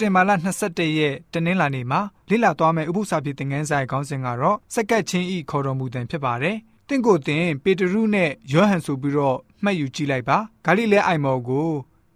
တင်ဘာလ22ရက်တနင်္လာနေ့မှာလေ့လာသွားမယ့်ဥပုသ္စာပြေသင်ခန်းစာရဲ့ခေါင်းစဉ်ကတော့စက္ကတ်ချင်းဤခေါ်တော်မူတဲ့ဖြစ်ပါတယ်။တင့်ကိုတင်ပေတရုနဲ့ယောဟန်ဆိုပြီးတော့မှတ်ယူကြည့်လိုက်ပါ။ဂါလိလဲအိုင်မော်ကို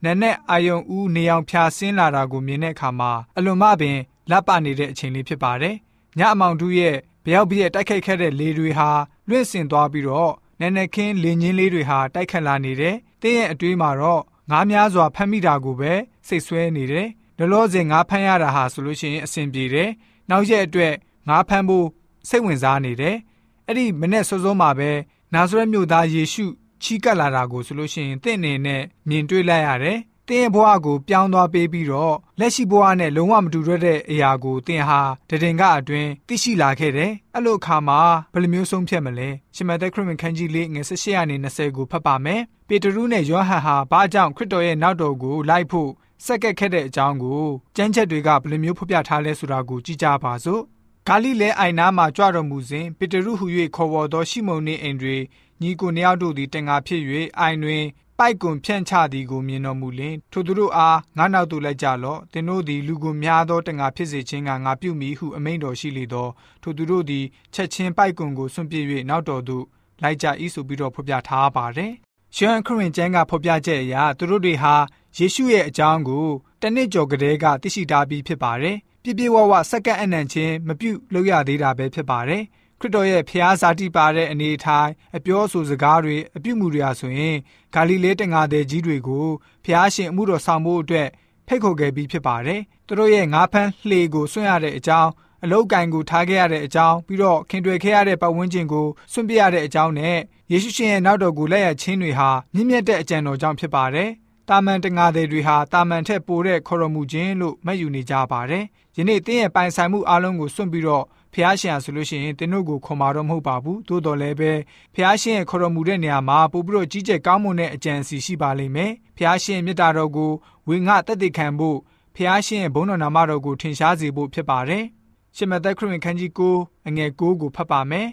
နက်နဲ့အာယုံဦးနေအောင်ဖြာဆင်းလာတာကိုမြင်တဲ့အခါမှာအလွန်မှပင်လက်ပနေတဲ့အချိန်လေးဖြစ်ပါတယ်။ညအမောင်တူရဲ့ဘယောက်ပြည့်တိုက်ခိုက်ခဲ့တဲ့လေတွေဟာလွင့်စင်သွားပြီးတော့နက်နက်ခင်းလင်းချင်းလေးတွေဟာတိုက်ခတ်လာနေတယ်။တင်းရဲ့အတွေးမှာတော့ငားများစွာဖမ်းမိတာကိုပဲစိတ်ဆွဲနေတယ်။ လောလောဆယ်ငားဖမ်းရတာဟာဆိုလို့ရှိရင်အဆင်ပြေတယ်။နောက်ရက်အတွက်ငားဖမ်းဖို့စိတ်ဝင်စားနေတယ်။အဲ့ဒီမနေ့စောစောမှာပဲနာဇရက်မြို့သားယေရှုချီးကပ်လာတာကိုဆိုလို့ရှိရင်တင့်နေနဲ့မြင်တွေ့လိုက်ရတယ်။တင်းရဲ့ဘဝကိုပြောင်းသွားပေးပြီးတော့လက်ရှိဘဝနဲ့လုံးဝမတူတော့တဲ့အရာကိုတင်းဟာတည်င်ကအတွင်းသိရှိလာခဲ့တယ်။အဲ့လိုအခါမှာဘယ်လိုမျိုးဆုံးဖြတ်မလဲ။ရှမသက်ခရစ်ဝင်ခန်းကြီးလေးငွေ၁၈ရာနေ20ကိုဖတ်ပါမယ်။ပေတရုနဲ့ယောဟန်ဟာဘာကြောင့်ခရစ်တော်ရဲ့နောက်တော်ကိုလိုက်ဖို့ စက်ကက်ခဲ့တဲ့အကြောင်းကိုကျမ်းချက်တွေကဘယ်လိုမျိုးဖော်ပြထားလဲဆိုတာကိုကြည့်ကြပါစို့။ဂါလိလဲအိုင်နာမှာကြွတော်မူစဉ်ပေတရုဟု၍ခေါ်ဝေါ်သောရှိမုန်နှင့်အင်တွေညီကိုနှစ်ယောက်တို့သည်တန်ငါဖြစ်၍အိုင်တွင်ပိုက်ကွန်ဖြန့်ချသည်ကိုမြင်တော်မူလင်ထိုသူတို့အားငါနောက်သို့လိုက်ကြလော့သင်တို့သည်လူကိုများသောတန်ငါဖြစ်စေခြင်းကငါပြုမိဟုအမိန့်တော်ရှိလေသောထိုသူတို့သည်ချက်ချင်းပိုက်ကွန်ကိုဆွန့်ပစ်၍နောက်တော်သို့လိုက်ကြ၏ဆိုပြီးတော့ဖော်ပြထားပါတယ်ရှမ်းခရင်ကျမ်းကဖော်ပြချက်အရသူတို့တွေဟာ ယေရှုရဲ့အကြောင်းကိုတနစ်ကျော်ကလေးကသိရှိထားပြီးဖြစ်ပါတယ်ပြပြဝဝစက္ကန့်အနံ့ချင်းမပြုတ်လို့ရသေးတာပဲဖြစ်ပါတယ်ခရစ်တော်ရဲ့ဖျားဇာတိပါတဲ့အနေထိုင်အပြောဆိုစကားတွေအပြုမှုတွေဟာဆိုရင်ဂါလိလဲတန်ဃာတဲ့ကြီးတွေကိုဖျားရှင်အမှုတော်ဆောင်ဖို့အတွက်ဖိတ်ခေါ်ခဲ့ပြီးဖြစ်ပါတယ်။သူတို့ရဲ့ငါးဖမ်းလှေကိုဆွန့်ရတဲ့အကြောင်းအလုတ်ကင်ကိုထားခဲ့ရတဲ့အကြောင်းပြီးတော့ခင်တွယ်ခဲ့ရတဲ့ပတ်ဝန်းကျင်ကိုဆွန့်ပစ်ရတဲ့အကြောင်းနဲ့ယေရှုရှင်ရဲ့နောက်တော်ကိုလက်ရချင်းတွေဟာမြင့်မြတ်တဲ့အကြံတော်ကြောင့်ဖြစ်ပါတယ်။ တာမန်တငါတွေတွေဟာတာမန်ထက်ပိုတဲ့ခေါ်တော်မူခြင်းလို့မှတ်ယူနေကြပါတယ်။ယနေ့တင်းရဲ့ပိုင်ဆိုင်မှုအလုံးကိုစွန့်ပြီးတော့ဖះရှင်ဆိုလို့ရှိရင်တင်းတို့ကိုခေါ်มาတော့မဟုတ်ပါဘူးသို့တော်လည်းပဲဖះရှင်ရဲ့ခေါ်တော်မူတဲ့နေရာမှာပို့ပြီးတော့ကြီးကျယ်ကောင်းမွန်တဲ့အကြံစီရှိပါလိမ့်မယ်ဖះရှင်မြတ်တာတော်ကိုဝေငှတက်တည်ခံဖို့ဖះရှင်ရဲ့ဘုန်းတော်နာမတော်ကိုထင်ရှားစေဖို့ဖြစ်ပါတယ်ရှမသက်ခရစ်ဝင်ခန်းကြီး9အငယ်9ကိုဖတ်ပါမယ်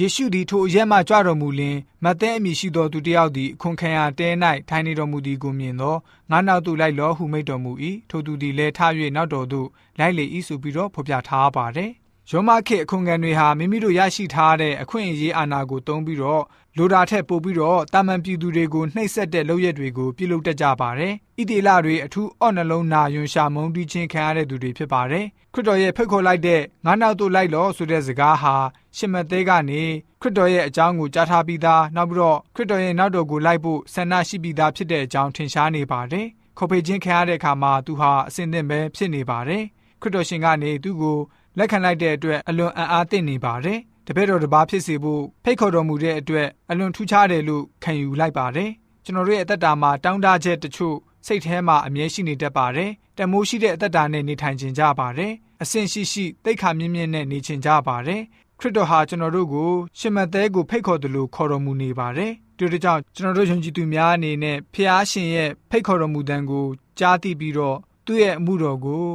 ယေရှုသည်ထိုအရက်မှကြွတော်မူလင်မသဲအမည်ရှိသောသူတစ်ယောက်သည်အခွန်ခံရတဲ၌ထိုင်နေတော်မူသည်ကိုမြင်သောငါနောက်သို့လိုက်လောဟုမိတ်တော်မူ၏ထိုသူသည်လည်းထ၍နောက်တော်သို့လိုက်လေ၏ဆိုပြီးတော့ဖော်ပြထားပါတယ် ရောမခေအခွန်ခံတွေဟာမိမိတို့ရရှိထားတဲ့အခွင့်အရေးအာဏာကိုသုံးပြီးတော့လိုတာထက်ပိုပြီးတော့တာမန်ပြည်သူတွေကိုနှိပ်စက်တဲ့လုပ်ရက်တွေကိုပြုလုပ်တတ်ကြပါတယ်။ဣတိလတွေအထူးအော့နှလုံးနာယွန်ရှာမုန်းတီးခြင်းခံရတဲ့သူတွေဖြစ်ပါတယ်။ခရစ်တော်ရဲ့ဖိတ်ခေါ်လိုက်တဲ့ငါးနောက်သို့လိုက်လောဆိုတဲ့စကားဟာရှမသက်ကနေခရစ်တော်ရဲ့အကြောင်းကိုကြားထားပြီးသားနောက်ပြီးတော့ခရစ်တော်ရဲ့နောက်တော်ကိုလိုက်ဖို့ဆန္ဒရှိပြီးသားဖြစ်တဲ့အကြောင်းထင်ရှားနေပါတယ်။ခေါ်ဖေခြင်းခံရတဲ့အခါမှာသူဟာအစဉ်သင့်ပဲဖြစ်နေပါတယ်။ခရစ်တော်ရှင်ကနေသူ့ကို လက်ခံလိုက်တဲ့အတွက်အလွန်အံ့အားသင့်နေပါတယ်။တပည့်တော်တစ်ပါးဖြစ်စေဖို့ဖိတ်ခေါ်တော်မူတဲ့အတွက်အလွန်ထူးခြားတယ်လို့ခံယူလိုက်ပါတယ်။ကျွန်တော်တို့ရဲ့အသက်တာမှာတောင်းတချက်တချို့စိတ်ထဲမှာအမြဲရှိနေတတ်ပါတယ်။တမိုးရှိတဲ့အသက်တာနဲ့နေထိုင်ခြင်းကြပါတယ်။အဆင့်ရှိရှိတိတ်ခါမြင့်မြင့်နဲ့နေခြင်းကြပါတယ်။ခရစ်တော်ဟာကျွန်တော်တို့ကိုရှင်မသက်ကိုဖိတ်ခေါ်တယ်လို့ခေါ်တော်မူနေပါတယ်။ဒီလိုကြောင့်ကျွန်တော်တို့ယုံကြည်သူများအနေနဲ့ဖျားရှင်ရဲ့ဖိတ်ခေါ်တော်မူတဲ့ကိုကြားသိပြီးတော့သူ့ရဲ့အမှုတော်ကို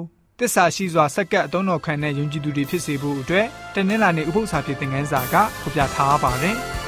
တစ္ဆာရှိစွာစက္ကပ်အသုံးတော်ခံတဲ့ယုံကြည်သူတွေဖြစ်စေဖို့အတွက်တနင်္လာနေ့ဥပုသ္စာဖြစ်တဲ့ငန်းစာကဖော်ပြထားပါတယ်။